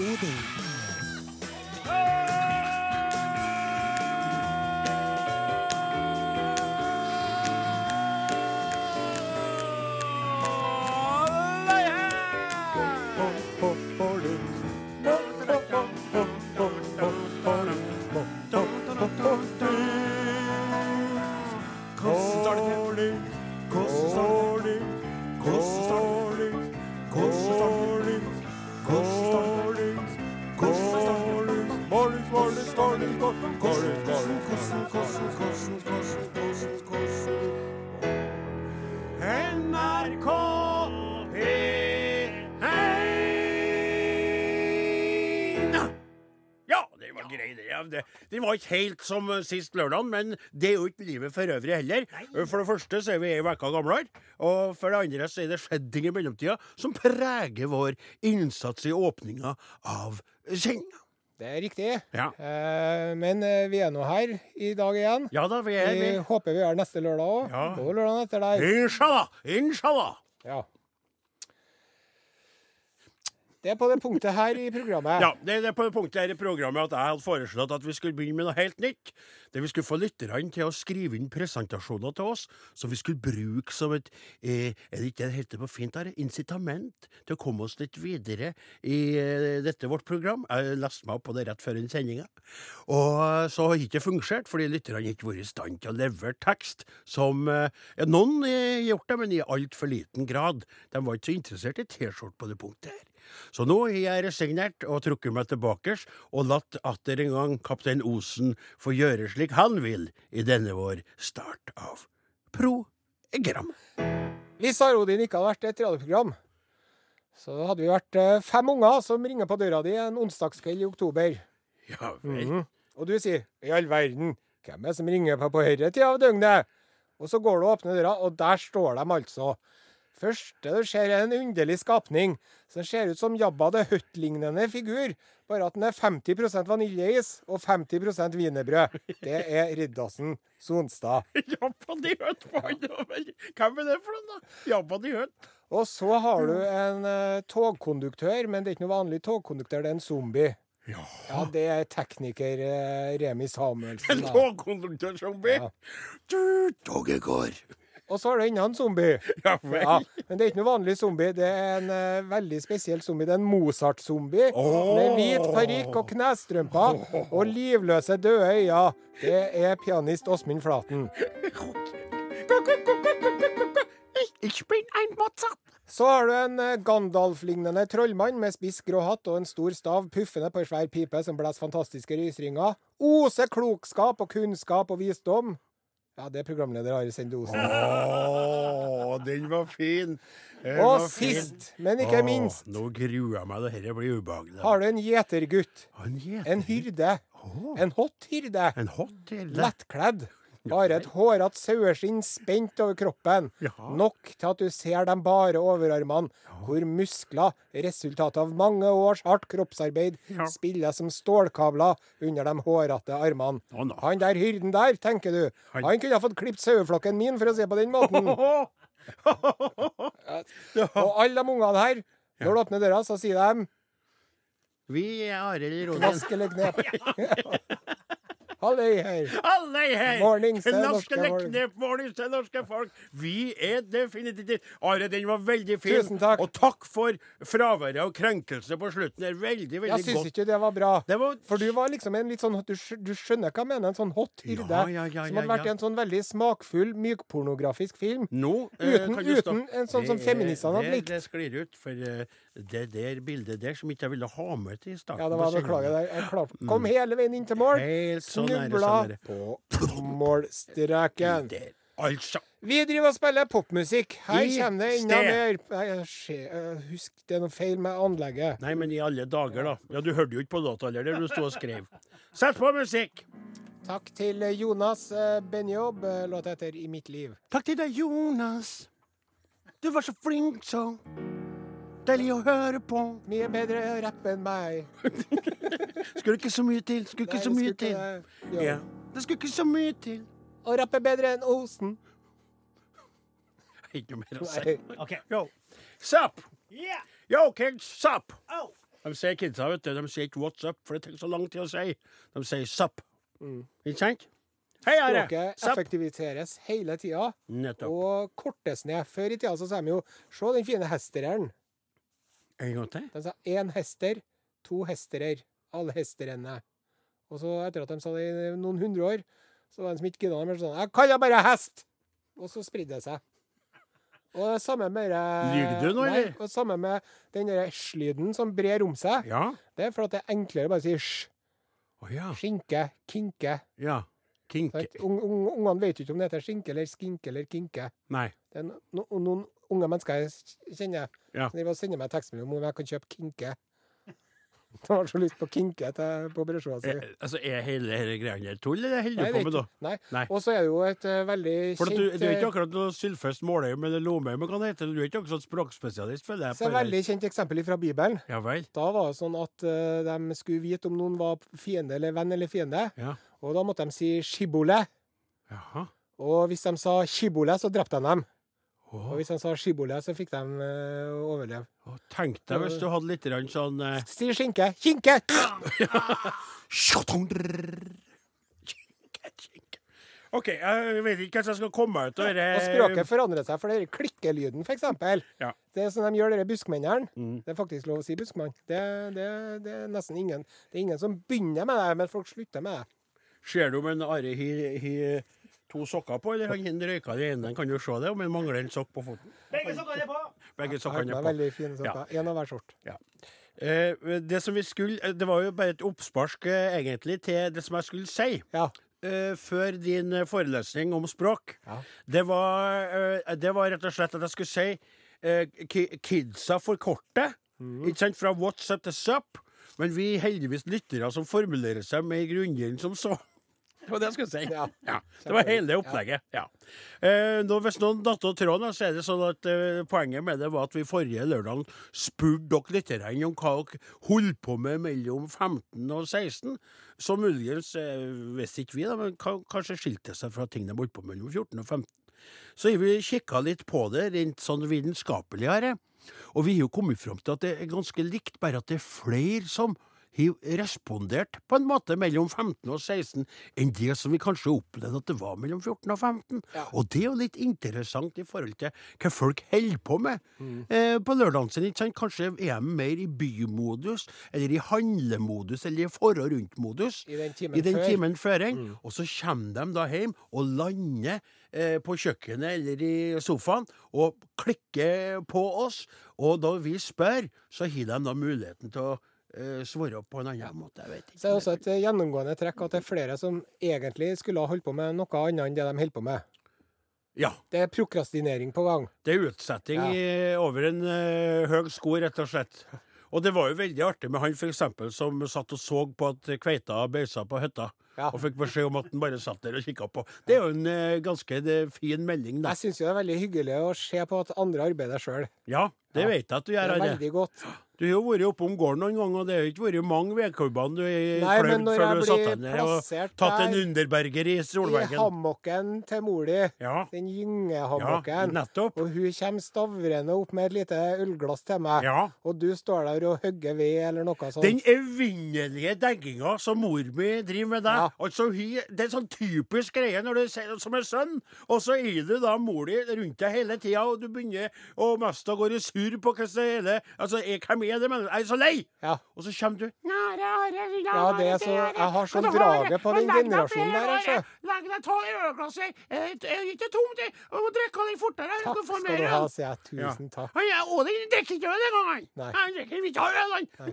Odin. NRK var ikke helt som eh, sist lørdag, men det er jo ikke livet for øvrig heller. For det første så er vi ei uke gamlere, og for det andre så er det skjedd ting i mellomtida som preger vår innsats i åpninga av sendinga. Det er riktig. Ja. Eh, men eh, vi er nå her i dag igjen. ja da, vi er Vi vi. håper vi er neste lørdag òg. Ja. Og lørdagen etter der. Inshallah! Inshallah! Ja. Det er på det punktet her i programmet. Ja, det er på det punktet her i programmet at jeg hadde foreslått at vi skulle begynne med noe helt nytt. Der vi skulle få lytterne til å skrive inn presentasjoner til oss som vi skulle bruke som et eh, Er det ikke det heter på fint her? Incitament til å komme oss litt videre i eh, dette vårt program. Jeg leste meg opp på det rett før den sendinga. Og eh, så har det ikke fungert, fordi lytterne ikke vært i stand til å levere tekst som eh, Noen har gjort det, men i altfor liten grad. De var ikke så interessert i T-skjorte på det punktet her. Så nå har jeg resignert og trukket meg tilbake og latt atter en gang kaptein Osen få gjøre slik han vil i denne vår start av program. Hvis Arodin ikke hadde vært et radioprogram, så hadde vi vært eh, fem unger som ringer på døra di en onsdagskveld i oktober. Ja vel. Mhm. Og du sier 'i all verden, hvem er det som ringer på på denne tida av døgnet?' Og så går du og åpner døra, og der står de altså. Første du ser, er en underlig skapning som ser ut som Jabba the Hutt-lignende figur, bare at den er 50% vaniljeis og 50% wienerbrød. Det er Riddarsen Sonstad. Jabba the Hutt. Hvem er det for noe, da? Jabba the Hutt. Og så har du en uh, togkonduktør, men det er ikke noe vanlig togkonduktør, det er en zombie. Ja. Ja, det er tekniker eh, Remi Samuelsen. En togkonduktør-zombie? Ja. Toget går. Og så har du enda en zombie. Ja vel. Ja, men det er ikke noe vanlig zombie. Det er en uh, veldig spesiell zombie. Det er en Mozart-zombie med hvit parykk og knestrømper og livløse døde øyne. Det er pianist Åsmund Flaten. Ich bin ein Mozart. Så har du en eh, Gandalf-lignende trollmann med spiss grå hatt og en stor stav puffende på ei svær pipe som blåser fantastiske rysringer. Ose klokskap og kunnskap og visdom. Ja, det er programleder Ari Sende Osen. Oh, den var fin. Den var Og fin. sist, men ikke oh, minst, Nå gruer jeg meg. Dette blir ubehagelig. har du en gjetergutt. En gjeter. En hyrde. Oh. En hott hyrde. en hot hyrde. Lettkledd. Bare et hårete saueskinn spent over kroppen. Ja. Nok til at du ser de bare overarmene, hvor muskler, resultatet av mange års hardt kroppsarbeid, Ja. spiller som stålkabler under de hårete armene. Han der hyrden der, tenker du, Han- han kunne ha fått klippet saueflokken min, for å si på den måten. Og alle de ungene her, når du åpner døra, så sier de Vi er Arild Rogen. knask eller knep. Halløy her. Halløy her! Mornings til Norske norske mornings til norske folk. Vi er definitivt Are, den var veldig fin. Tusen takk. Og takk for fraværet og krenkelse på slutten. Det er veldig, veldig Jeg syns godt. ikke det var bra. Det var For du var liksom en litt sånn Du, du skjønner hva jeg mener? En sånn hot hyrde. Ja, ja, ja, som hadde vært ja. en sånn veldig smakfull, mykpornografisk film. Nå eh, Uten- kan du stoppe. uten en sånn som feministene hadde det- likt. Det sklir ut, for eh, det der bildet der som ikke jeg ville ha med til starten. Ja, det var Beklager. Jeg, klarte Kom hele veien inn til mål. Helt så nære, Snubla så nære. på målstreken. Der. Altså. Vi driver og spiller popmusikk. Her I kommer det enda mer Nei, Husk, det er noe feil med anlegget. Nei, men i alle dager, da. Ja, Du hørte jo ikke på der du sto og skrev. Sett på musikk! Takk til Jonas eh, Benjob. Låta heter I mitt liv. Takk til deg, Jonas. Du var så flink, så. Deilig å høre på. Mye bedre å rappe enn meg. Skulle ikke så mye til. Skulle ikke Nei, så mye til. det. Ja. Det skulle ikke så mye til. Å rappe bedre enn Osen. Ikke noe mer å si. Okay. Yo. Sup? Yeah. Yo, kids, sup? Oh. De sier kidsa, vet du, de sier ikke what's up, for det tar så lang tid å si. De sier sup. Mm. Ikke sant? Hei, Are. Språket Sup. effektiviseres hele tida og kortes ned. Før i tida så sa de jo Se den fine hestereren. En gang til. De sa én hester, to hesterer. Alle hesterene. Og så etter at de sa det i noen hundre år, så var det som ikke gidda mer sånn Jeg kaller bare hest! Og så spridde det seg. Og det samme med Lyver du nå, eller? og samme med den der sj-lyden som brer om seg. Ja. Det er for at det er enklere å bare si sj. Oh, ja. Skinke, kinke. Ja. Kinke. Ungene vet jo ikke om det heter skinke eller skinke eller kinke. Nei. Det er no, no, noen unge mennesker jeg kjenner Ja. som vil sende sender meg tekstmelding om jeg kan kjøpe kinke. De har så lyst på kinke til, på brødskiva si. Er, altså, er hele dette greiene der tull, eller holder du det på med det? Nei. Nei. Og så er det jo et uh, veldig For at du, kjent du er ikke eh, akkurat noe Sylfest Måløy eller men hva det heter Du er ikke akkurat språkspesialist, føler jeg. så et veldig kjent eksempel fra Bibelen. Ja vel. Da var det sånn at uh, de skulle vite om noen var fiende eller venn eller fiende. Ja. Og da måtte de si shibole. Jaha. Og hvis de sa shibole, så drepte de dem. Og hvis de sa shibole, så fikk de uh, overleve. Og Tenk deg hvis du hadde litt sånn uh... Si skinke. Kinke! OK, jeg vet ikke hvordan jeg skal komme ut av Og dette. språket forandrer seg for den klikkelyden, f.eks. Ja. Det er sånn de gjør, dere buskmennene. Mm. Det er faktisk lov å si buskmann. Det, det, det er nesten ingen Det er ingen som begynner med det, men folk slutter med det. Ser du om en Are har to sokker på, eller han har røyka det ene? Kan du se det, om han mangler en sokk på foten? Begge sokkene er på! Begge sokkene er på. veldig fine sokker. En av hver sort. Eh, det som vi skulle eh, Det var jo bare et oppspark eh, egentlig til det som jeg skulle si. Ja. Uh, før din forelesning om språk. Ja. Det, var, uh, det var rett og slett at jeg skulle si kidsa ki kidsa forkorter. Ikke sant? Fra WhatsApp til SUP. Men vi er heldigvis lyttere som formulerer seg mer grundig enn som så. Det var det jeg skulle si. Ja. Det var hele det opplegget. Ja. Eh, nå, hvis noen datt av tråden, så er det sånn at eh, poenget med det var at vi forrige lørdag spurte dere litt om hva dere holdt på med mellom 15 og 16. Så muligens eh, visste ikke vi, da, men kanskje skilte seg fra ting de holdt på med mellom 14 og 15. Så har vi kikka litt på det rent sånn vitenskapelig her. eh. Og vi har jo kommet fram til at det er ganske likt, bare at det er flere som har respondert på en måte mellom 15 og 16 enn det som vi kanskje opplevde at det var mellom 14 og 15. Ja. Og det er jo litt interessant i forhold til hva folk holder på med eh, på lørdagen sin. ikke sant? Kanskje er de mer i bymodus, eller i handlemodus, eller i forhold rundt-modus. I den timen I den før. timen før, en. Og så kommer de da hjem og lander eh, på kjøkkenet eller i sofaen og klikker på oss. Og da vi spør, så har de da muligheten til å svare på en annen måte. Jeg vet ikke. Så er også et eh, gjennomgående trekk at det er flere som egentlig skulle ha holdt på med noe annet enn det de holder på med. Ja. Det er prokrastinering på gang. Det er utsetting Ja. i, over en uh, høy sko, rett og slett. Og det var jo veldig artig med han eksempel, som satt og så på at kveita beisa på hytta. Ja. Og fikk beskjed om at han bare satt der og kikka på. Det er jo en eh, ganske det, fin melding, da. Jeg syns jo det er veldig hyggelig å se på at andre arbeider sjøl. Ja, det Ja. vet jeg at du Det gjør. er veldig godt. Du har jo vært oppe om gården noen ganger, og det har jo ikke vært mange vedkubber du har men kløvd når før jeg du satt blir deg ned og plassert tatt en der underberger i i solveggen. hammocken til mor di, Ja, den ja, gyngehammocken, nettopp. og hun kommer stavrende opp med et lite ølglass til meg, Ja. og du står der og hogger ved eller noe sånt. Den evinnelige degginga som mor mi driver med deg. Ja. Det er sånn typisk greie når du ser som en sønn, og så er du da mor di rundt deg hele tida, og du begynner å mest av gå i surr på hvordan det hele Altså, jeg, hvem er det, men jeg er så lei! Ja. Og så kommer du Ja, det er så, jeg har sånn drage på den generasjonen der, altså. Legg deg, ta ølglasset. Eh, Det er ikke tomt, Du Og drikk den fortere. Takk Du får skal du ha, sier jeg. Tusen takk. Er og den drikker ikke øl engang, han. Han drikker ikke øl, han. Han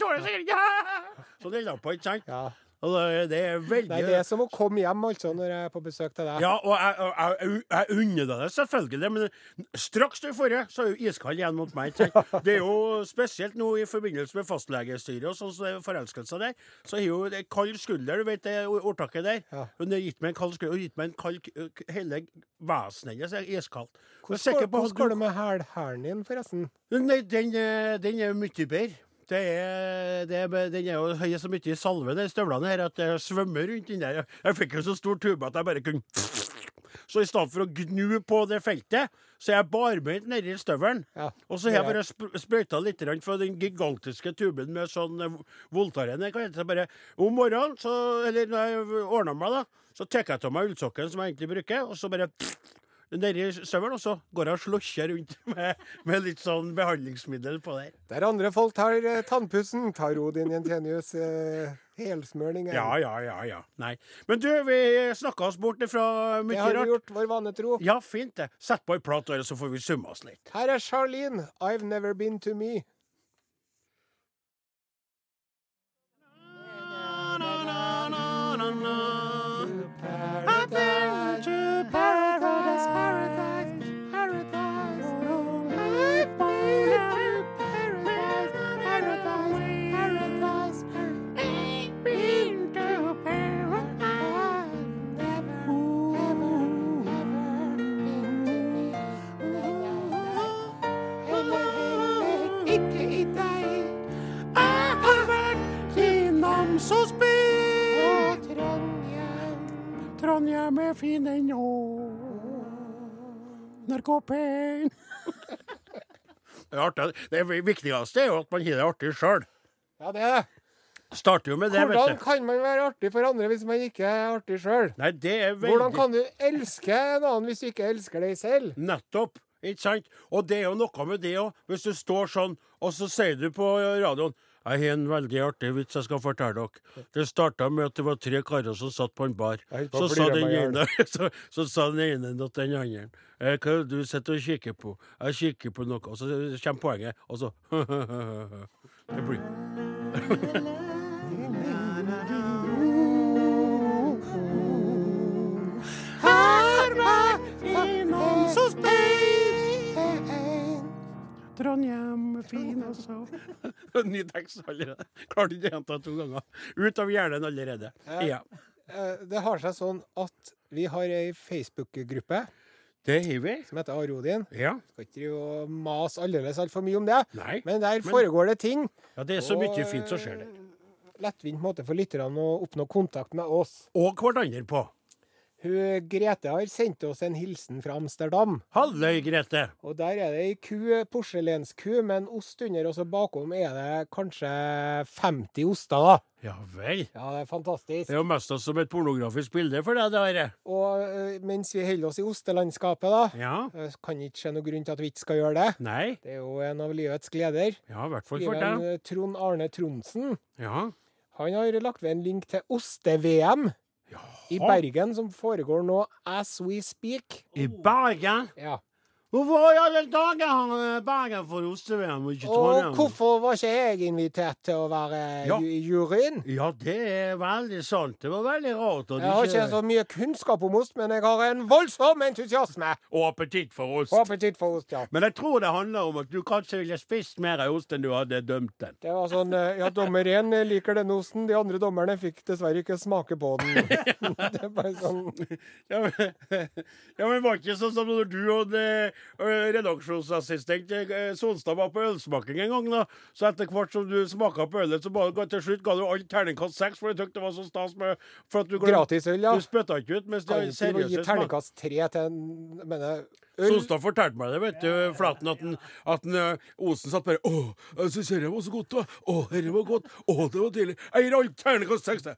tåler sikkert ikke Så det på, ikke sant? Det, er veldig Nei, det er som å komme hjem, altså, når jeg er på besøk til deg. Ja, og jeg, jeg, jeg, unner deg det, selvfølgelig. Men straks du får det, så er jo iskald igjen mot meg. Det er jo spesielt nå i forbindelse med fastlegestyret og sånn som det er forelskelser der. Så har jo det kald skulder, du vet det ordtaket der. Ja. Hun har gitt meg en kald skulder, og gitt meg en kald Hele vesenet hennes er iskaldt. Er Hvordan går, det med hæl- hælen din, forresten? Nei, den, er- den er mye bedre. Det er, det er, den er jo høy så mye i salve, de støvlene her, at jeg svømmer rundt inni der. Jeg fikk jo så stor tube at jeg bare kunne Så i stedet for å gnu på det feltet, så er jeg barbeint nedi støvelen. Ja. Og så har jeg bare sp sprøyta litt fra den gigantiske tuben med sånn eh, Voltaren. Jeg kan hete bare Om morgenen, så, eller når jeg ordner meg, da, så tar jeg av meg ullsokken som jeg egentlig bruker, og så bare nedi støvelen, og så går jeg og slosjer rundt med, med litt sånn behandlingsmiddel på der. Der andre folk tar eh, tannpussen, tar Odin Jentenius eh, helsmørning. Ja, ja, ja. ja. Nei. Men du, vi snakka oss bort fra mye rart. Det har vi gjort, vår vane tro. Ja, fint det. Sett på ei plate, så får vi summe oss litt. Her er Charlene, 'I've Never Been To Me'. Trondheim er fin ennå. Narkopen. Det, artig. det viktigste er jo at man har det artig sjøl. Ja, det er det. Starter jo med det, Hvordan vet du. kan man være artig for andre hvis man ikke er artig sjøl? Veldig Hvordan kan du elske en annen hvis du ikke elsker deg selv? Nettopp. Ikke sant? Og det er jo noe med det òg. Hvis du står sånn, og så sier du på radioen jeg har en veldig artig vits jeg skal fortelle dere. Det starta med at det var tre karer som satt på en bar. Så sa, ene, så, så sa den ene til den andre eh, Hva er det du sitter og kikker på? Jeg kikker på noe. Og så kommer poenget, og så Det blir Har vært innom så by. Trondheim fin også. Ny tekst allerede. Klarte ikke å gjenta to ganger. Ut av hjernen allerede. Ja. Eh, Det har seg sånn at vi har ei Facebook-gruppe Det har vi. som heter Arodin. Ja. Skal ikke drive og mase aldeles altfor mye om det. Nei. Men der Men- foregår det ting. Ja, det er så mye fint som skjer der. eh, Lettvint måte for lytterne å oppnå kontakt med oss. Og hverandre på. Hun, Grete har sendt oss en hilsen fra Amsterdam. Halløy, Grete. Og der er det ei ku, porselensku med en ost under, og så bakom er det kanskje 50 oster, da. Ja vel. Ja, det er fantastisk. Det er jo mest som et pornografisk bilde for deg, det her. Og eh, mens vi holder oss i ostelandskapet, da, Ja. eh, kan ikke se noen grunn til at vi ikke skal gjøre det. Nei. Det er jo en av livets gleder. Ja, i hvert fall for deg. eh, Trond Arne Tromsen. Ja. Han har lagt ved en link til oste-VM i Bergen, som foregår nå as we speak. I Bergen? Ja. Hvorfor i alle dager har eh, Bergen fått oste-VM og ikke Og hvorfor var ikke jeg invitert til å være Ja. i juryen? Ja, det er veldig sant. Det var veldig rart. Jeg har ikke så mye kunnskap om ost, men jeg har en voldsom entusiasme Og appetitt for ost. og appetitt for ost, ja. Men jeg tror det handler om at du kanskje ville spist mer av ost enn du hadde dømt den. Det var sånn eh, Ja, dommer én liker denne osten, de andre dommerne fikk dessverre ikke smake på den. det er bare sånn Ja, men, ja, men var ikke sånn som når du og det, redaksjonsassistent Sonstad var på ølsmaking en gang, da. Så etter hvert som du smaka på ølet, så bare, til slutt ga du alt terningkast seks, for du syntes det var så stas med For at du Gratis øl, ja. Du spytta ikke ut, mens Kan ikke gi terningkast tre til en mener, øl. Sonstad fortalte meg det, vet du, Flaten, at, den, at den, Osen satt bare Å, jeg syns dette var så godt, da. Å, dette var godt. Å, det var deilig. Jeg gir alt terningkast seks, jeg.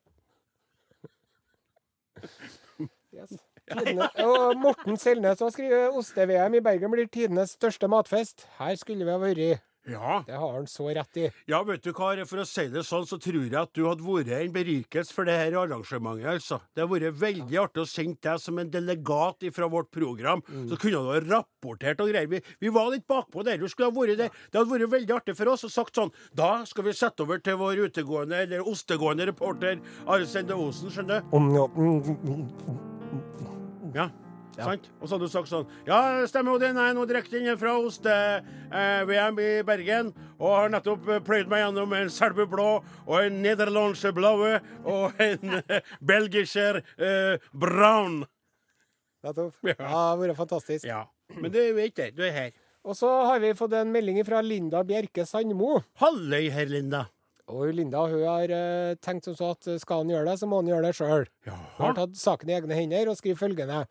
Yes. Tidene, og Morten Selnes har skrevet oste-VM i Bergen blir tidenes største matfest. Her skulle vi ha vært. Ja. Det har han så rett i. Ja, vet du hva, for å si det sånn, så tror jeg at du hadde vært en berikelse for det her arrangementet, altså. Det har vært veldig artig å sende deg som en delegat fra vårt program. Så kunne du ha rapportert og greier. Vi, vi var litt bakpå der. Du skulle ha vært der. Det hadde vært veldig artig for oss å sagt sånn Da skal vi sette over til vår utegående, eller ostegående reporter Arsende Osen, skjønner du? Om no- Ja. Sant? Og så hadde du sagt sånn Ja, stemmer. Jeg er nå direkte inne fra eh, VM i Bergen. Og har nettopp eh, pløyd meg gjennom en Selbu blå og en nederlandske blaue og en eh, belgischer eh, brown. Nettopp. Ja. Ja, det har vært fantastisk. Ja. Men du er ikke det. Du er her. Og så har vi fått en melding fra Linda Bjerke Sandmo. Halløy, herr Linda. Og Linda hun har eh, tenkt som så at eh, skal han gjøre det, så må han gjøre det sjøl. Hun har tatt saken i egne hender og skriver følgende.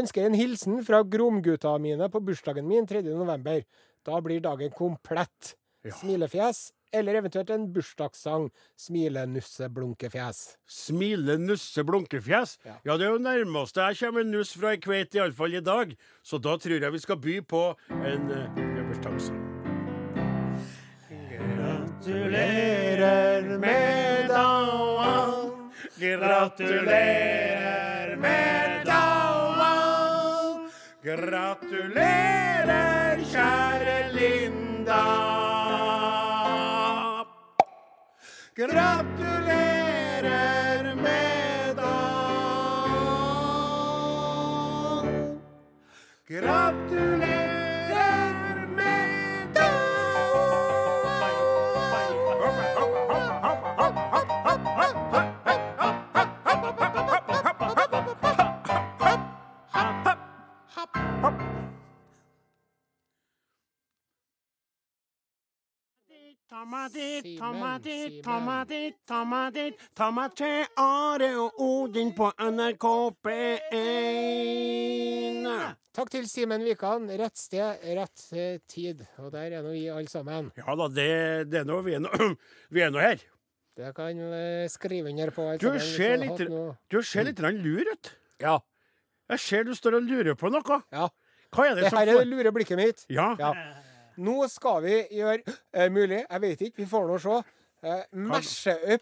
Ønsker en hilsen fra Gromgutta mine på bursdagen min 3. november. Da blir dagen komplett. Ja. Smilefjes, eller eventuelt en bursdagssang. Smilenusse-blunkefjes. Smile, nusse, blunkefjes. Ja. Ja. det er jo nærmeste jeg kommer en nuss fra ei kveit, iallfall i dag. Så da tror jeg vi skal by på en uh, bursdagssang. Gratulerer med dagen. Gratulerer med dagen. Gratulerer, kjære Linda. Gratulerer meg dit. Ta meg til Are og Odin på NRK P1. Takk til Simen Wikan. Rett sted, rett eh, tid. Og der er nå vi alle sammen. Ja da, det, det er nå Vi er nå vi er nå her. Det kan eh, skrive under på. alle Du ser litt, du ser litt lur ut. Ja. Jeg ser du står og lurer på noe. ja. Hva er det, Det som her er får det lure blikket mitt. Ja. Ja. Nå skal vi gjøre eh, mulig, jeg vet ikke, vi får nå se. Uh, Mashe up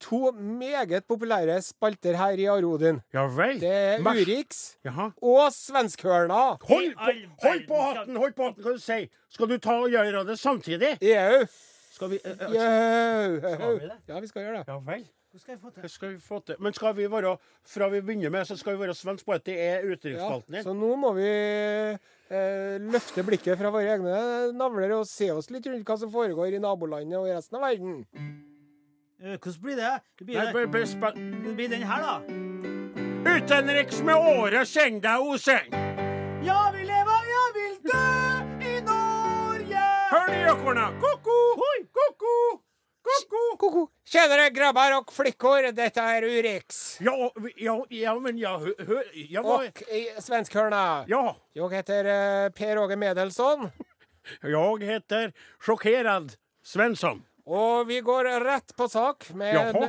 to meget populære spalter her i Arodin. ja vel. Det er Mash- Urix Jaha. og Svenskhørna. Hold hold på hatten, hold på hatten, kan du si. Skal du ta og gjøre det samtidig? Jau. Skal vi uh, eh, Skal vi det? Ja, vi skal gjøre det. Ja vel. Skal jeg få til? Det skal vi få til. Men skal vi være Fra vi begynner med, så skal vi være svensk på at det er Ja, utenriksspalten din. så nå må vi eh, løfte blikket fra våre egne navler og se oss litt rundt hva som foregår i nabolandet og i resten av verden. Eh, Hvordan blir det? Det blir, Nei, bare- bare det blir den her, da. Utenriks med året, kjenn deg oseng. Ja, vi lever, ja, vil dø i Norge. Hør de gjøkorna. Ko-ko, ko-ko, ko-ko. Tjenere, grabbar og flickor, dette er Urix. Ja, ja, ja, men ja, hør ja, hva- Og i Svenskhörna. ja, Jeg heter eh, Per Åge Medelsson, jeg heter Sjokkerad Svensson. og vi går rett på sak med en Jaha.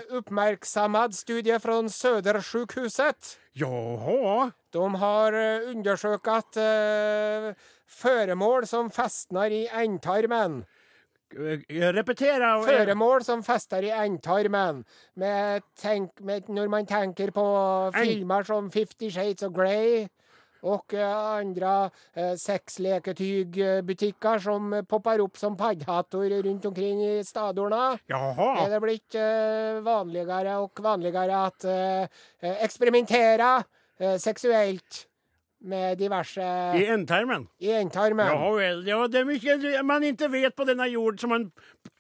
studie fra Södersjukhuset. Jaha. De har eh, undersøkt uh, føremål som festner i endetarmen. Jeg repeterer. Føremål som fester i endtarmen. Med tenk, med, når man tenker på En- filmer som Fifty Shades of Grey og eh, andre uh, sexleketygbutikker som eh, popper opp som paddehatter rundt omkring i stadionene. Er det blitt eh, vanligere og vanligere at uh, eksperimentere eh, seksuelt med diverse I endtarmen. i endtarmen. Ja vel. Ja, det er mye man ikke vet på denne jord, som man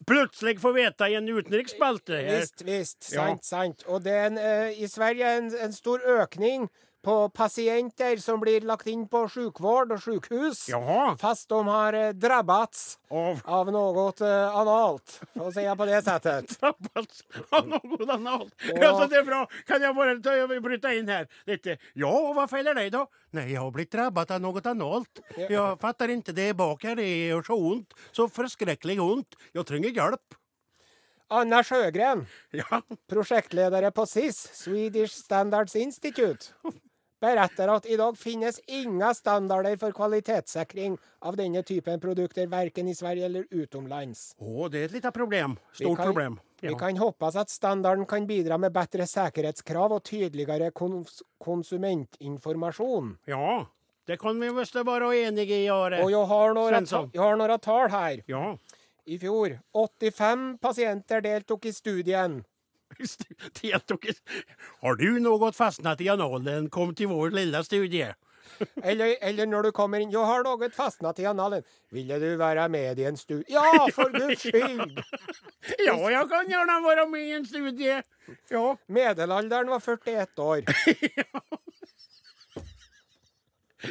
plutselig får vite i en utenriksspalte. Visst, Visst, visst. Ja. Sant, sant. Og det er en, eh, i Sverige er en, en stor økning på pasienter som blir lagt inn på sjukvård og sjukehus. Jaha. Fast de har eh, drabbats Av av noe eh, analt, for å si det på det settet. drabbats av noe analt. Og- Ja, så det er bra. Kan jeg bare bryte inn her? Dette. Ja, hva feiler deg da? Nei, jeg har blitt drabbet av noe annet. Jeg fatter ikke det bak her. Det gjør så vondt. Så forskrekkelig vondt. Jeg trenger hjelp. Anna Sjøgren, Ja. prosjektleder på SIS, Swedish Standards Institute, beretter at i dag finnes ingen standarder for kvalitetssikring av denne typen produkter, verken i Sverige eller utomlands. Å, det er et lite problem. Stort kan- problem. Vi kan håpes at standarden kan bidra med bedre sikkerhetskrav og tydeligere kons konsumentinformasjon. ja. Det kan vi visst være enige i, Are. Og jeg har noen tall her. Ja. I fjor 85 pasienter deltok i studien. Har du noe fastnat i analen? Kom til vår lille studie. Eller, eller når du kommer inn 'Jeg har noe fastnet i analen'. 'Ville du være med i en studie?' Ja, for guds skyld! Ja, jeg kan gjerne være med i en studie. Ja. Medelalderen var 41 år.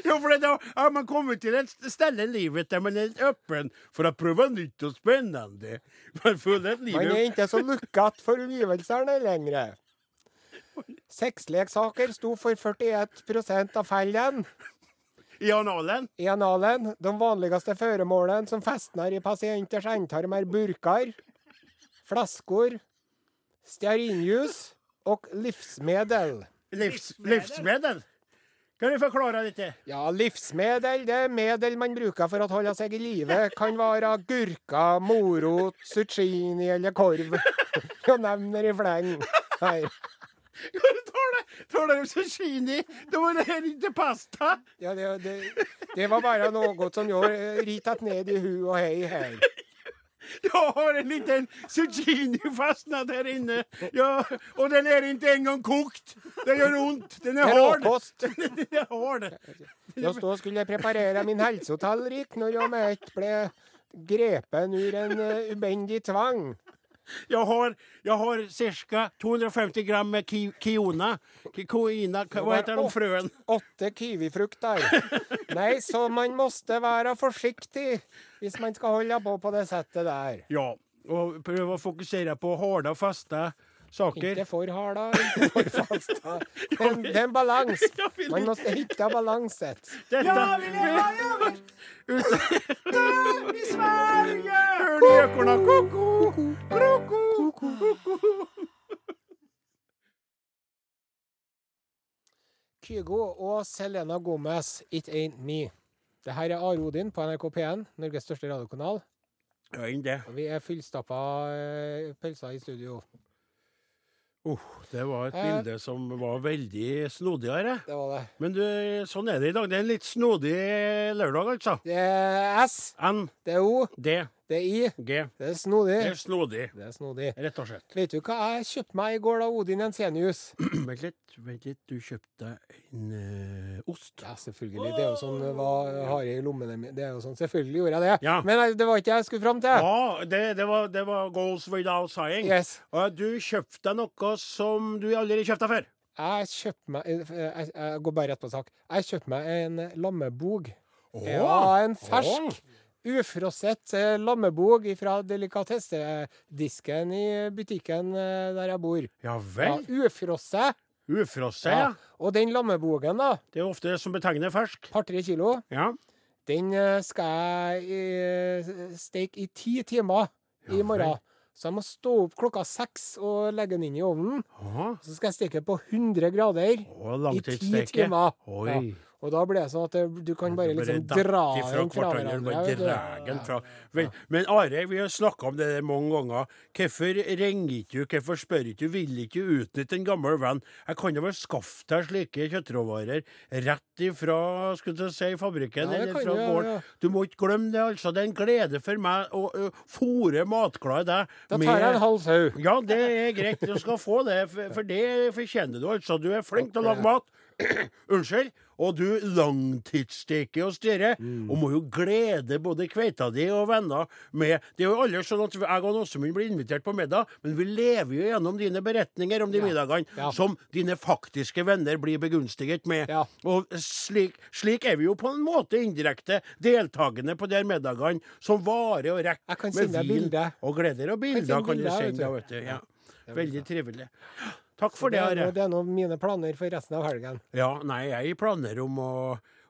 Jo, for da har man kommet til et sted i livet der man litt åpen for å prøve nytt og spennende. Man Man er ikke så lukket for omgivelsene lenger. Sexleksaker sto for 41% av fellen i analen i analen. De vanligste føremålene som festner i pasienters endetarm, er burker, flasker, stearinljus og livsmedel. livs, livsmiddel. Kan du forklare dette? Ja, livsmedel det er medel man bruker for å holde seg i live. Kan være agurker, morot, zucchini eller korv. Jeg nevner i fleng. Her. Tar det, zucchini? Det var det ikke pasta. Ja, det, det, det var bare noe som gjorde ritet ned i hu og hei her. Jeg har en liten zucchini fastnet her inne. Ja, og den er ikke engang kokt. Det gjør vondt. Den er hard. Den er hard. Da stod skulle jeg preparere min helsetallrik når jeg med ett ble grepen ur en uh, ubendig tvang. Jeg har, jeg har ca. 250 gram med ki kiona. Kikoina, hva heter de frøen? Åtte kiwifrukter. Nei, så man måste være forsiktig hvis man skal holde på på det settet der. Ja, og prøve å fokusere på harde, og faste saker. Ikke for harda, ikke for fasta. Det er en- balanse. er Man måste hitta balanset. Dette vi lever i I Sverige! Hør de ekorna ko-ko, kroko, ko-ko. Kygo og Selena Gomez, It Ain't Me. Det her er Are Odin på NRK P1, Norges største radiokanal. Ja, enn det. Vi er fullstappa eh, pølser i studio. Uh, det var et Eh. bilde som var veldig snodig her. eh. Det var det. Men du, sånn er det i dag. Det er en litt snodig lørdag, altså. Det er S, N, det er O, D, det er I, G. det er snodig. Det er snodig, Det er snodig. rett og slett. Vet du hva jeg kjøpte meg i går da, Odin Jensenius? Vent litt, vent litt. Du kjøpte en uh, ost. Ja, selvfølgelig. Det er jo sånn hva har jeg i lommene mine. Det er jo sånn, Selvfølgelig gjorde jeg det. Ja. Men eh, det var ikke det jeg skulle fram til. Ja, det, det, var, det var goals without saying. Yes. Og du kjøpte noe som du aldri kjøpte før. Jeg kjøpte meg jeg, jeg, jeg går bare rett på sak. Jeg kjøpte meg en lammebog. Åh. Ja, en fersk, ufrosset eh, lammebog fra delikatessedisken i butikken eh, der jeg bor. Ja Ja, vel. ufrosset. Ufrosset, ja. Og den lammebogen, da, Det er ofte det som betegner fersk. par-tre kilo, Ja. den eh, skal jeg steke i ti timer i morgen. Så jeg må stå opp klokka seks og legge den inn i ovnen. Aha. Så skal jeg steke på 100 grader og i ti timer. Oi. Ja. Og da blir det sånn at det, du kan bare liksom dra den fra hverandre, den Men Are, vi har snakka om det der mange ganger. Hvorfor ringer ikke du, hvorfor spør ikke du, vil ikke du utnytte en gammel venn? Jeg kan jo vel skaffe deg slike kjøttråvarer rett ifra skulle si, fabrikken Ja, eller fra gården? ja, ja. Du må ikke glemme det, altså. Det er en glede for meg å uh, fòre matglade deg. Da tar jeg en halv sau. Ja, det er greit. Du skal få det, for for det fortjener du. altså. Du er flink til å lage mat. Unnskyld. Og du langtidssteker og styrer, Mm. og må jo glede både kveita di og venner med Det er jo alle sånn at jeg og Åsemund blir invitert på middag, men vi lever jo gjennom dine beretninger om de Ja. middagene Ja. som dine faktiske venner blir begunstiget med. Ja. Og slik, slik er vi jo på en måte indirekte deltakende på de her middagene som varer og rekker med vin bilde. og gleder og bilder. sende Kan du bilder, sende vet du. deg, vet du. Ja. Veldig trivelig. Takk for Det Are. det er nå mine planer for resten av helgen. Ja, nei, jeg planer om å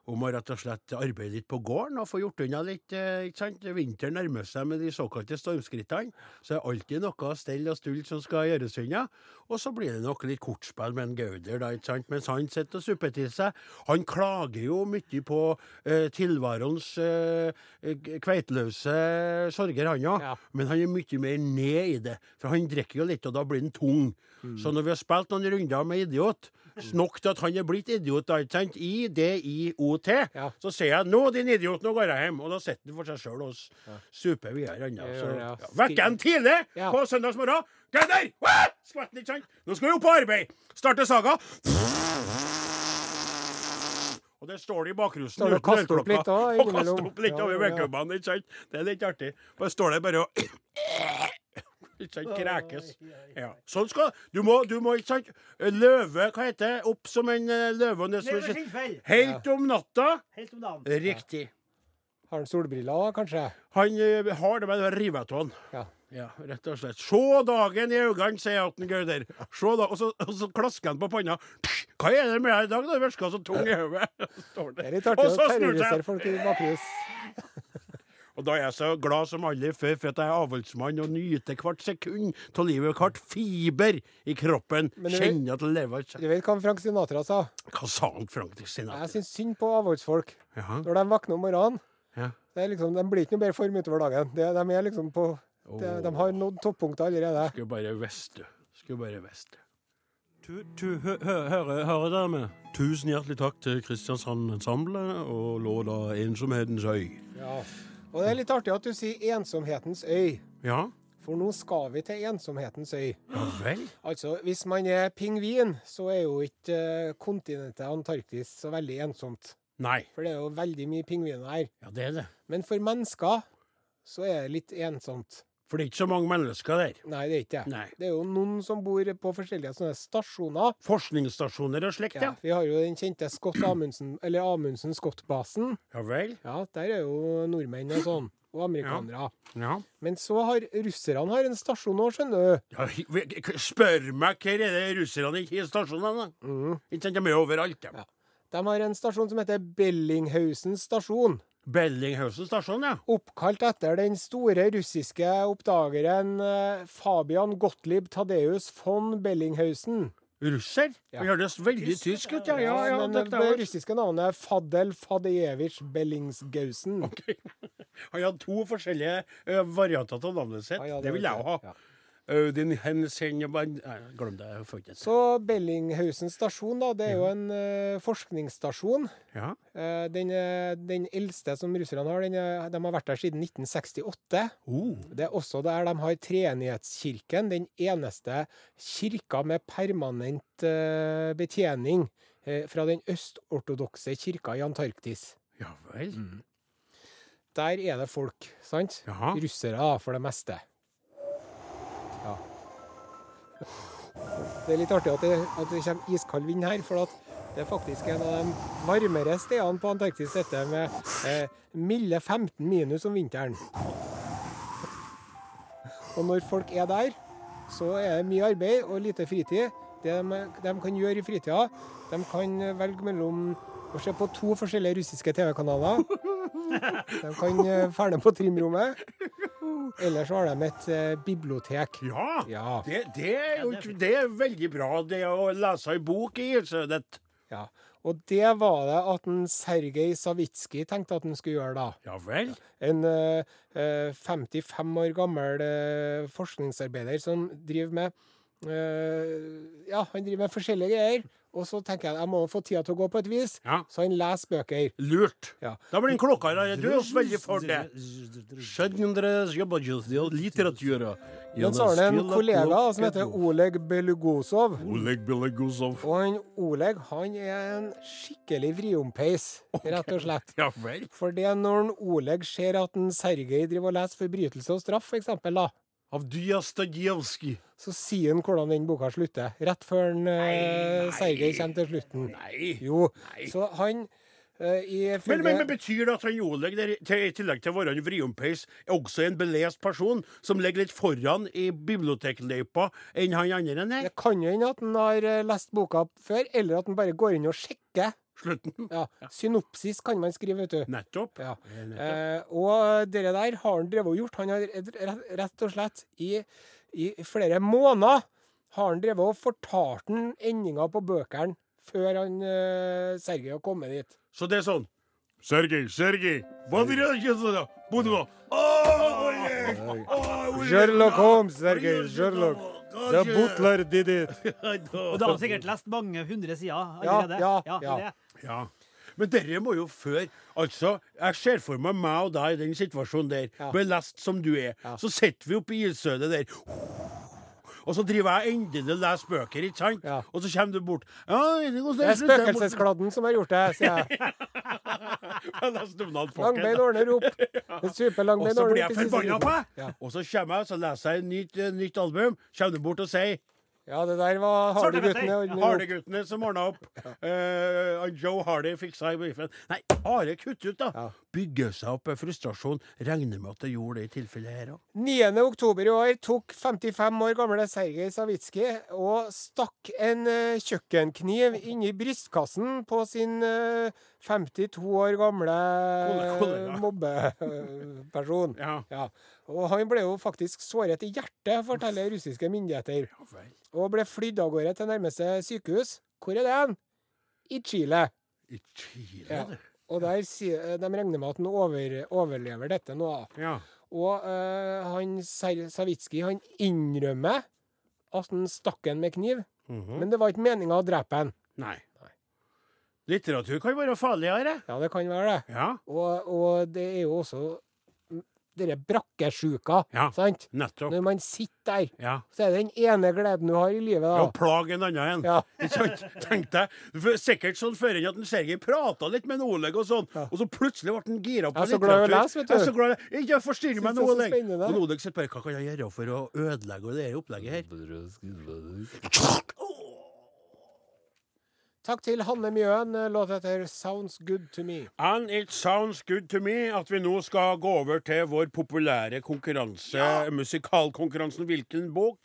om å rett og slett arbeide litt på gården og få gjort unna litt. Eh, ikke sant? Vinteren nærmer seg med de såkalte stormskrittene. Så er det alltid noe stell og stulle som skal gjøres unna. Og så blir det nok litt kortspill med en Gauder, da, ikke sant? mens han sitter og supper til seg. Han klager jo mye på eh, tilværens eh, kveitløse sorger, han òg. Ja. Men han er mye mer ned i det. For han drikker jo litt, og da blir han tung. Så når vi har spilt noen runder med idiot, nok til at han er blitt idiot, da, ikke sant? I-D-I-O-T, Ja. så sier jeg 'nå, din idiot, nå går jeg hjem'. Og da sitter han for seg sjøl og super videre ennå. Ja. vekker han tidlig på søndagsmorgen. Wah! Skvetten, ikke sant? Nå skal vi opp på arbeid! Starte saga. Og det står det i bakrusen. Uten ølklokka. Og kaster opp litt over vedkubbene, ikke sant? Det er litt artig. Bare står der bare og Ikke sant? Krekes. Ja. Sånn skal Du må, du må, ikke sant Løve, hva heter det? Opp som en eh, løve og ned som en. Helt om natta. Helt om dagen. Riktig. Har han solbriller òg, kanskje? Han eh, har det med å rive av han. Ja. Ja, rett og slett. Se dagen i øynene, sier Atten Gauder. Og så, og så klasker han på panna. Hva er det med deg i dag? Det virker så tung i hodet. Det det. er litt artig Og å så snur han seg. Og da er jeg så glad som aldri før for at jeg er avholdsmann og nyter hvert sekund av livet. Hvert fiber i kroppen. Kjenner til lever. Du vet hva Frank Sinatra sa? Hva sa han Frank Sinatra? Jeg syns synd på avholdsfolk. Ja. Når de våkner om morgenen, Ja. det er liksom, de blir ikke noe bedre form utover dagen. De, de er liksom på de, de har nådd toppunktet allerede. Skulle bare visst du. Skulle bare visst det. Tu, tu, hø, hø, hører, hører dere med? Tusen hjertelig takk til Kristiansand Ensemble og låta 'Ensomhetens øy'. Ja. Og det er litt artig at du sier 'ensomhetens øy'. Ja? For nå skal vi til ensomhetens øy. Ja vel? Altså, hvis man er pingvin, så er jo ikke eh, kontinentet Antarktis så veldig ensomt. Nei. For det er jo veldig mye pingviner her. Ja, det er det. Men for mennesker så er det litt ensomt. For det er ikke så mange mennesker der. Nei, det er ikke det. Nei. Det er jo noen som bor på forskjellige sånne stasjoner. Forskningsstasjoner og slikt, ja. Ja, vi har jo den kjente Scott Amundsen, eller Amundsen Scott-basen. Ja vel? Ja, der er jo nordmenn og sånn. Og amerikanere. Ja. Men så har russerne har en stasjon nå, skjønner du. ja spør meg hvor er det russerne ikke har stasjoner, da? Mm. Ikke sant, de er overalt, de. Ja. De har en stasjon som heter Bellinghausen stasjon. Bellinghausen stasjon, ja. Oppkalt etter den store russiske oppdageren eh, Fabian Gottlieb Tadeus von Bellinghausen. Russer? Ja. Vi høres veldig tysk ut, ja. Ja, ja, men det russiske navnet er Fadel Fadejevitsj Bellingsgausen. Han hadde to forskjellige varianter av navnet sitt. Ja, ja, det vil jeg òg ha. Audin Hensen Glem det, jeg får ikke. Så Bellinghausen stasjon, da, det er jo en uh, forskningsstasjon. Ja. Uh, den, er- den eldste som russerne har, den de har vært der siden 1968. Oh. Det er også der de har Treenighetskirken, den eneste kirka med permanent uh, betjening eh, fra den østortodokse kirka i Antarktis. Ja vel. Der er det folk, sant? Jaha. Russere, for det meste. Ja. Det er litt artig at det, at det kommer iskald vind her, for det er faktisk en av de varmere stedene på Antarktis dette med eh, milde 15 minus om vinteren. Og når folk er der, så er det mye arbeid og lite fritid. Det de, de kan gjøre i fritida, de kan velge mellom å se på to forskjellige russiske TV-kanaler. De kan eh, ferne på trimrommet. Eller så har de et eh, bibliotek. Ja. Ja. Det, det, er jo, det er veldig bra, det å lese ei bok i ildstødet. ja. Og det var det at en Sergej Savitskij tenkte at han skulle gjøre da. Ja vel. En eh, eh, 55 år gammel uh, forskningsarbeider som driver med uh, Ja, han driver med forskjellige greier. Og så tenker jeg jeg må få tida til å gå på et vis, Ja. så han leser bøker. Lurt. Ja. Da blir han klokka her. Du er også veldig for det. Litteratur. Men så har han en kollega som heter Oleg Belugosov. Oleg Belugosov. Og han Oleg han er en skikkelig vriompeis, rett og slett. Ja vel. For det er når en Oleg ser at en Sergej driver og leser 'Forbrytelse og straff', for eksempel, da, Av Dyastajevskij. så sier han hvordan den boka slutter. Rett før en, eh, Sergej kommer til slutten. Nei. Jo, Nei. så han eh, Men, ifølge men, men betyr det at han Oleg, der, til, i tillegg til å være en vriompeis, er også en belest person som ligger litt foran i bibliotekløypa enn han andre er? Det kan jo hende at han har eh, lest boka før, eller at han bare går inn og sjekker. Slutten. Ja, Synopsis kan man skrive, vet du. Nettopp. Ja. Nettopp. Eh, og det der har han drevet og gjort. Han har rett, og slett i, i flere måneder har han drevet og fortalt den endinga på bøkene før han eh, Sergej har kommet dit. Så det er sånn Sergej, Sergej, Sherlock Holmes, Sergej, Sherlock. The butler did it. Og da har han sikkert lest mange hundre sider allerede. ja, ja, ja. Ja. Men dere må jo før Altså, jeg ser for meg meg og deg i den situasjonen der, Ja. belest som du er. Ja. Så sitter vi oppe i ildstødet der. Og så driver jeg endelig og leser bøker, ikke sant? Ja. Og så kommer du bort. Ja, Det er spøkelseskladden som har gjort det, sier jeg. Langbein ordner opp. Og så blir jeg forbanna på deg! Og så kommer jeg, og leser jeg et nytt, eh, nytt album. Kommer du bort og sier ja, det der var Hardy-guttene. Hardy-guttene som ordna opp. Eh, og Joe Hardy fiksa i biffen. Nei, bare kutt ut, da! Ja. Bygger seg opp en frustrasjon. Regner med at det gjorde det i tilfellet her òg. 9. oktober i år tok 55 år gamle Sergej Savitskij og stakk en uh, kjøkkenkniv inni brystkassen på sin uh, 52 år gamle mobbeperson. Ja. Ja. Og han ble jo faktisk såret i hjertet, forteller russiske myndigheter. Og ble flydd av gårde til nærmeste sykehus. Hvor er det hen? I Chile. I Chile, Ja. Og der sier, de regner med at han over, overlever dette nå. Ja. Og eh, han Savitskij han innrømmer at han stakk ham med kniv, Mhm. men det var ikke meninga å drepe han. Nei. Litteratur kan være farligere. Ja, det kan være det. Ja, Og, og det er jo også mm, denne brakkesjuka, Ja. sant? nettopp. Når man sitter der, Ja. så er det den ene gleden du har i livet, da. Ja, plage plag en annen en. Ja. Ikke sant? Tenk deg, Sikkert sånn før enn at en Sergej prata litt med en Oleg, og sånn, Ja. og så plutselig ble han gira på Jeg er så glad i å litteratur. lese, vet du. Jeg er så glad i Ikke forstyrr meg nå, Oleg. Og Oleg sitter bare Hva kan jeg gjøre for å ødelegge det opplegget her? Takk til Hanne Mjøen. Låt etter 'Sounds Good To Me'. And it sounds good to me at vi nå skal gå over til vår populære konkurranse, musikalkonkurransen Hvilken bok?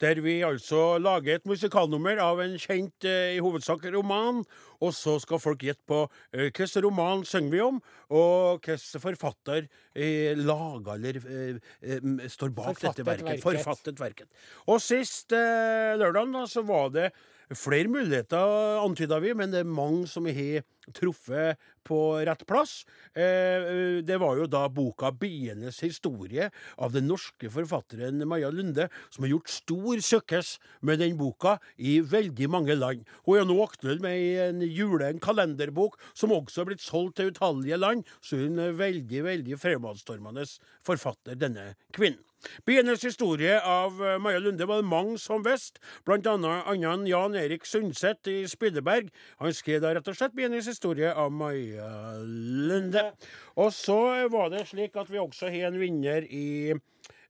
Der vi altså lager et musikalnummer av en kjent, eh, i hovedsak roman. Og så skal folk gjette på eh, hvilken roman synger vi om, og hvilken forfatter eh, laga eller eh, står bak Forfattet dette verket. verket. Forfattet verket. Og sist eh, lørdag da, så var det flere muligheter, antyda vi, men det er mange som har truffet på rett plass. Eh, det var jo da boka 'Bienes historie' av den norske forfatteren Maja Lunde, som har gjort stor søkkes med den boka i veldig mange land. Hun er nå aktuell med en jule, en kalenderbok, som også har blitt solgt til utallige land, så hun er veldig, veldig fremadstormende forfatter, denne kvinnen. Bienes historie av eh, Maja Lunde var det mange som visste, annet Jan Erik Sundset i Spydeberg. Han skrev da rett og slett hennes historie av Maja Lunde. Og så var det slik at vi også har en vinner i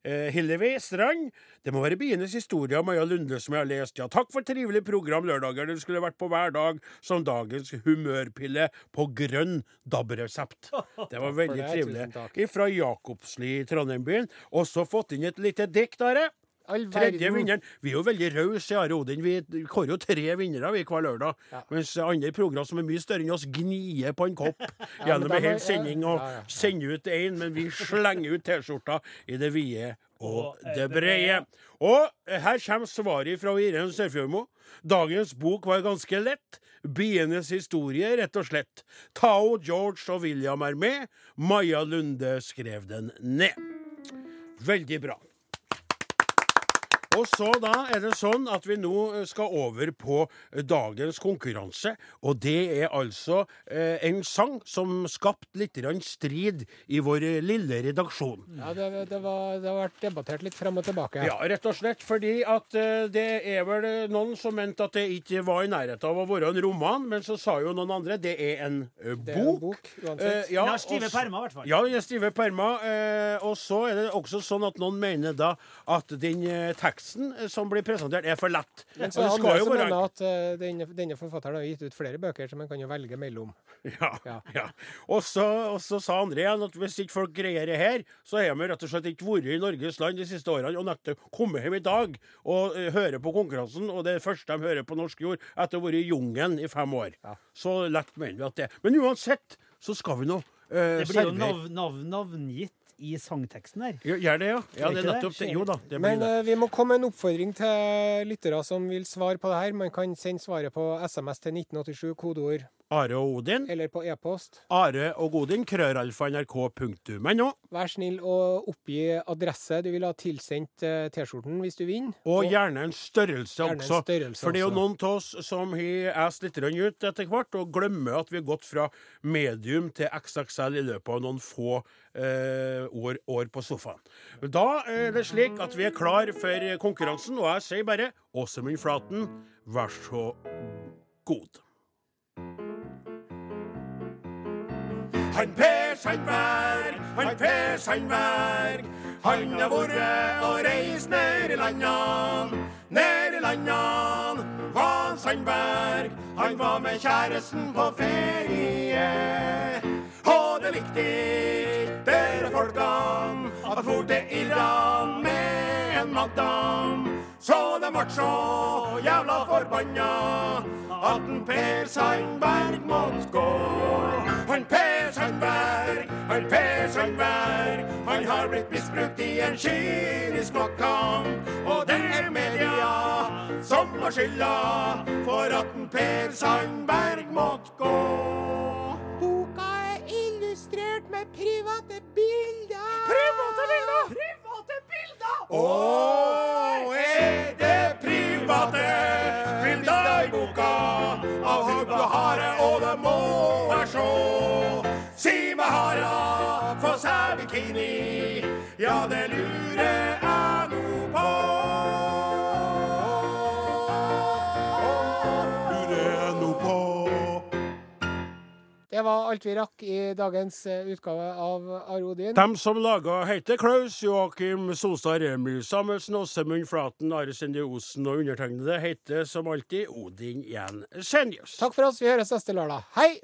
eh, Hillevi Strand. Det må være Bienes historie av Maja Lunde som jeg har lest. Ja, takk for trivelig program lørdager. Du skulle vært på hver dag som dagens humørpille på grønn DAB-resept. Det var veldig trivelig. Fra Jakobsli i Trondheim-byen. Også fått inn et lite dikt, Are. All Tredje vinneren. Vi er jo veldig rause i Are Odin. Vi kårer jo tre vinnere vi hver lørdag. Ja. Mens andre program som er mye større enn oss, gnier på en kopp ja, gjennom en hel sending og ja, sender ut én, men vi slenger ut T-skjorta i det vide og det brede. Og her kommer svaret fra Irene Sørfjordmo. Dagens bok var ganske lett. Bienes historie, rett og slett. Tao, George og William er med. Maja Lunde skrev den ned. Veldig bra. Og så da er det sånn at vi nå eh, skal over på eh, dagens konkurranse. Og det er altså eh, en sang som skapte litt strid i vår eh, lille redaksjon. Ja, det, det, var, det har vært debattert litt frem og tilbake. Ja, rett og slett fordi at eh, det er vel noen som mente at det ikke var i nærheten av å være en roman, men så sa jo noen andre det er en eh, Det er en bok. bok, uansett. Eh, ja, stive permer, i hvert fall. Ja, stive permer. Eh, og så er det også sånn at noen mener da at den eh, teksten eh, som blir presentert, er for lett. Men så det det skal jo være at eh, denne, denne forfatteren har gitt ut flere bøker, som man kan jo velge mellom. Ja. Ja. ja. Og, så, og så sa André igjen at hvis ikke folk greier det her, så har vi rett og slett ikke vært i Norges land de siste årene og nekter å komme hjem i dag og uh, høre på konkurransen, og det er første de hører på norsk jord etter å ha vært i jungelen i fem år. Ja. Så lett mener vi at det er. Men uansett så skal vi nå uh, Det blir jo navn, nav, nav, navngitt i sangteksten her. Ja, Gjør det, ja? Ja, det er nettopp det. Jo da. Det blir Men det. eh, vi må komme med en oppfordring til lyttere som vil svare på det her. Man kan sende svaret på SMS til 1987, kodeord, Are og Odin. eller på e-post. Are og Odin, krøralfa.nrk.no. Vær snill og oppgi adresse du vil ha tilsendt eh, T-skjorten hvis du vinner. Og gjerne en størrelse gjerne en også. størrelse For det er jo noen av oss som har æst litt ut etter hvert, og glemmer at vi har gått fra medium til XXL i løpet av noen få eh, år, år på sofaen. Da er det slik at vi er klar for konkurransen, og jeg sier bare Åsemund Flaten, vær så god. Han Per Sandberg, han Per Sandberg. Han har vært og reist ned i landene, ned i landene. Han Sandberg, han var med kjæresten på ferie. Og det likte dere folkene at for til Iran med en madam. Så de vart så jævla forbanna at en Per Sandberg måtte gå. Han Per Sandberg, han Per Sandberg, han har blitt misbrukt i en kynisk maktkamp. Og det er media som har skylda for at en Per Sandberg måtte gå. Boka er illustrert med private bilder. Private bilder! Private bilder! Oh, det private vil i boka av hugg og hare, og det må jeg sjå. Si meg hara, få seg bikini, ja, det lurer jeg Det var alt vi rakk i dagens eh, utgave av Arodin. Odin. Dem som laga heter Klaus, Joakim Solstad, Remi Samuelsen, Åsemund Flaten, Are Sende Osen og undertegnede heter som alltid Odin Jan Senius. Takk for oss. Vi høres neste lørdag. Hei!